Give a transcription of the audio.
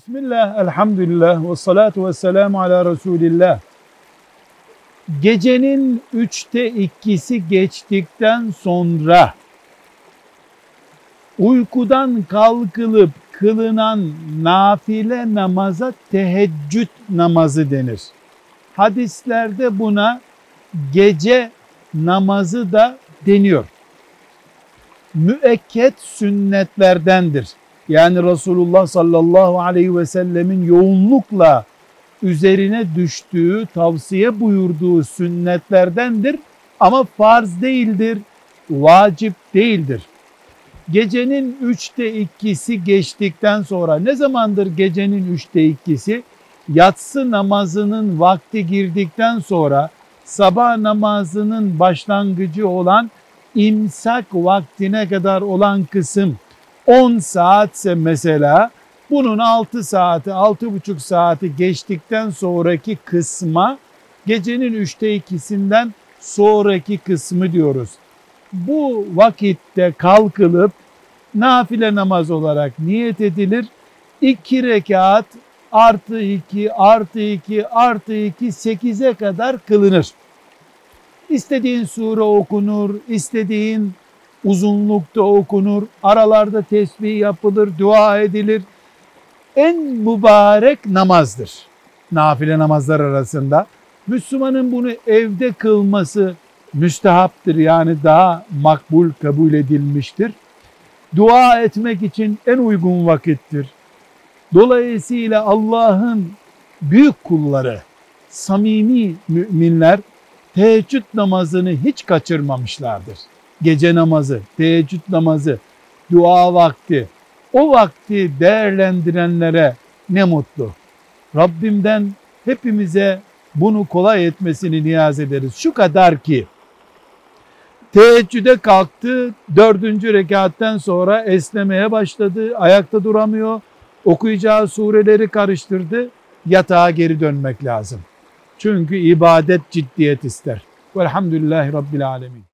Bismillah, elhamdülillah ve salatu ve selamu ala Resulillah. Gecenin üçte ikisi geçtikten sonra uykudan kalkılıp kılınan nafile namaza teheccüd namazı denir. Hadislerde buna gece namazı da deniyor. Müekket sünnetlerdendir. Yani Resulullah sallallahu aleyhi ve sellemin yoğunlukla üzerine düştüğü, tavsiye buyurduğu sünnetlerdendir ama farz değildir, vacip değildir. Gecenin üçte ikisi geçtikten sonra ne zamandır gecenin üçte ikisi? Yatsı namazının vakti girdikten sonra sabah namazının başlangıcı olan imsak vaktine kadar olan kısım 10 saatse mesela bunun 6 saati, 6,5 saati geçtikten sonraki kısma gecenin üçte ikisinden sonraki kısmı diyoruz. Bu vakitte kalkılıp nafile namaz olarak niyet edilir. 2 rekat artı 2 artı 2 artı 2 8'e kadar kılınır. İstediğin sure okunur, istediğin uzunlukta okunur, aralarda tesbih yapılır, dua edilir. En mübarek namazdır. Nafile namazlar arasında. Müslümanın bunu evde kılması müstehaptır yani daha makbul kabul edilmiştir. Dua etmek için en uygun vakittir. Dolayısıyla Allah'ın büyük kulları, samimi müminler teheccüd namazını hiç kaçırmamışlardır gece namazı, teheccüd namazı, dua vakti, o vakti değerlendirenlere ne mutlu. Rabbimden hepimize bunu kolay etmesini niyaz ederiz. Şu kadar ki teheccüde kalktı, dördüncü rekatten sonra esnemeye başladı, ayakta duramıyor, okuyacağı sureleri karıştırdı, yatağa geri dönmek lazım. Çünkü ibadet ciddiyet ister. Velhamdülillahi Rabbil Alemin.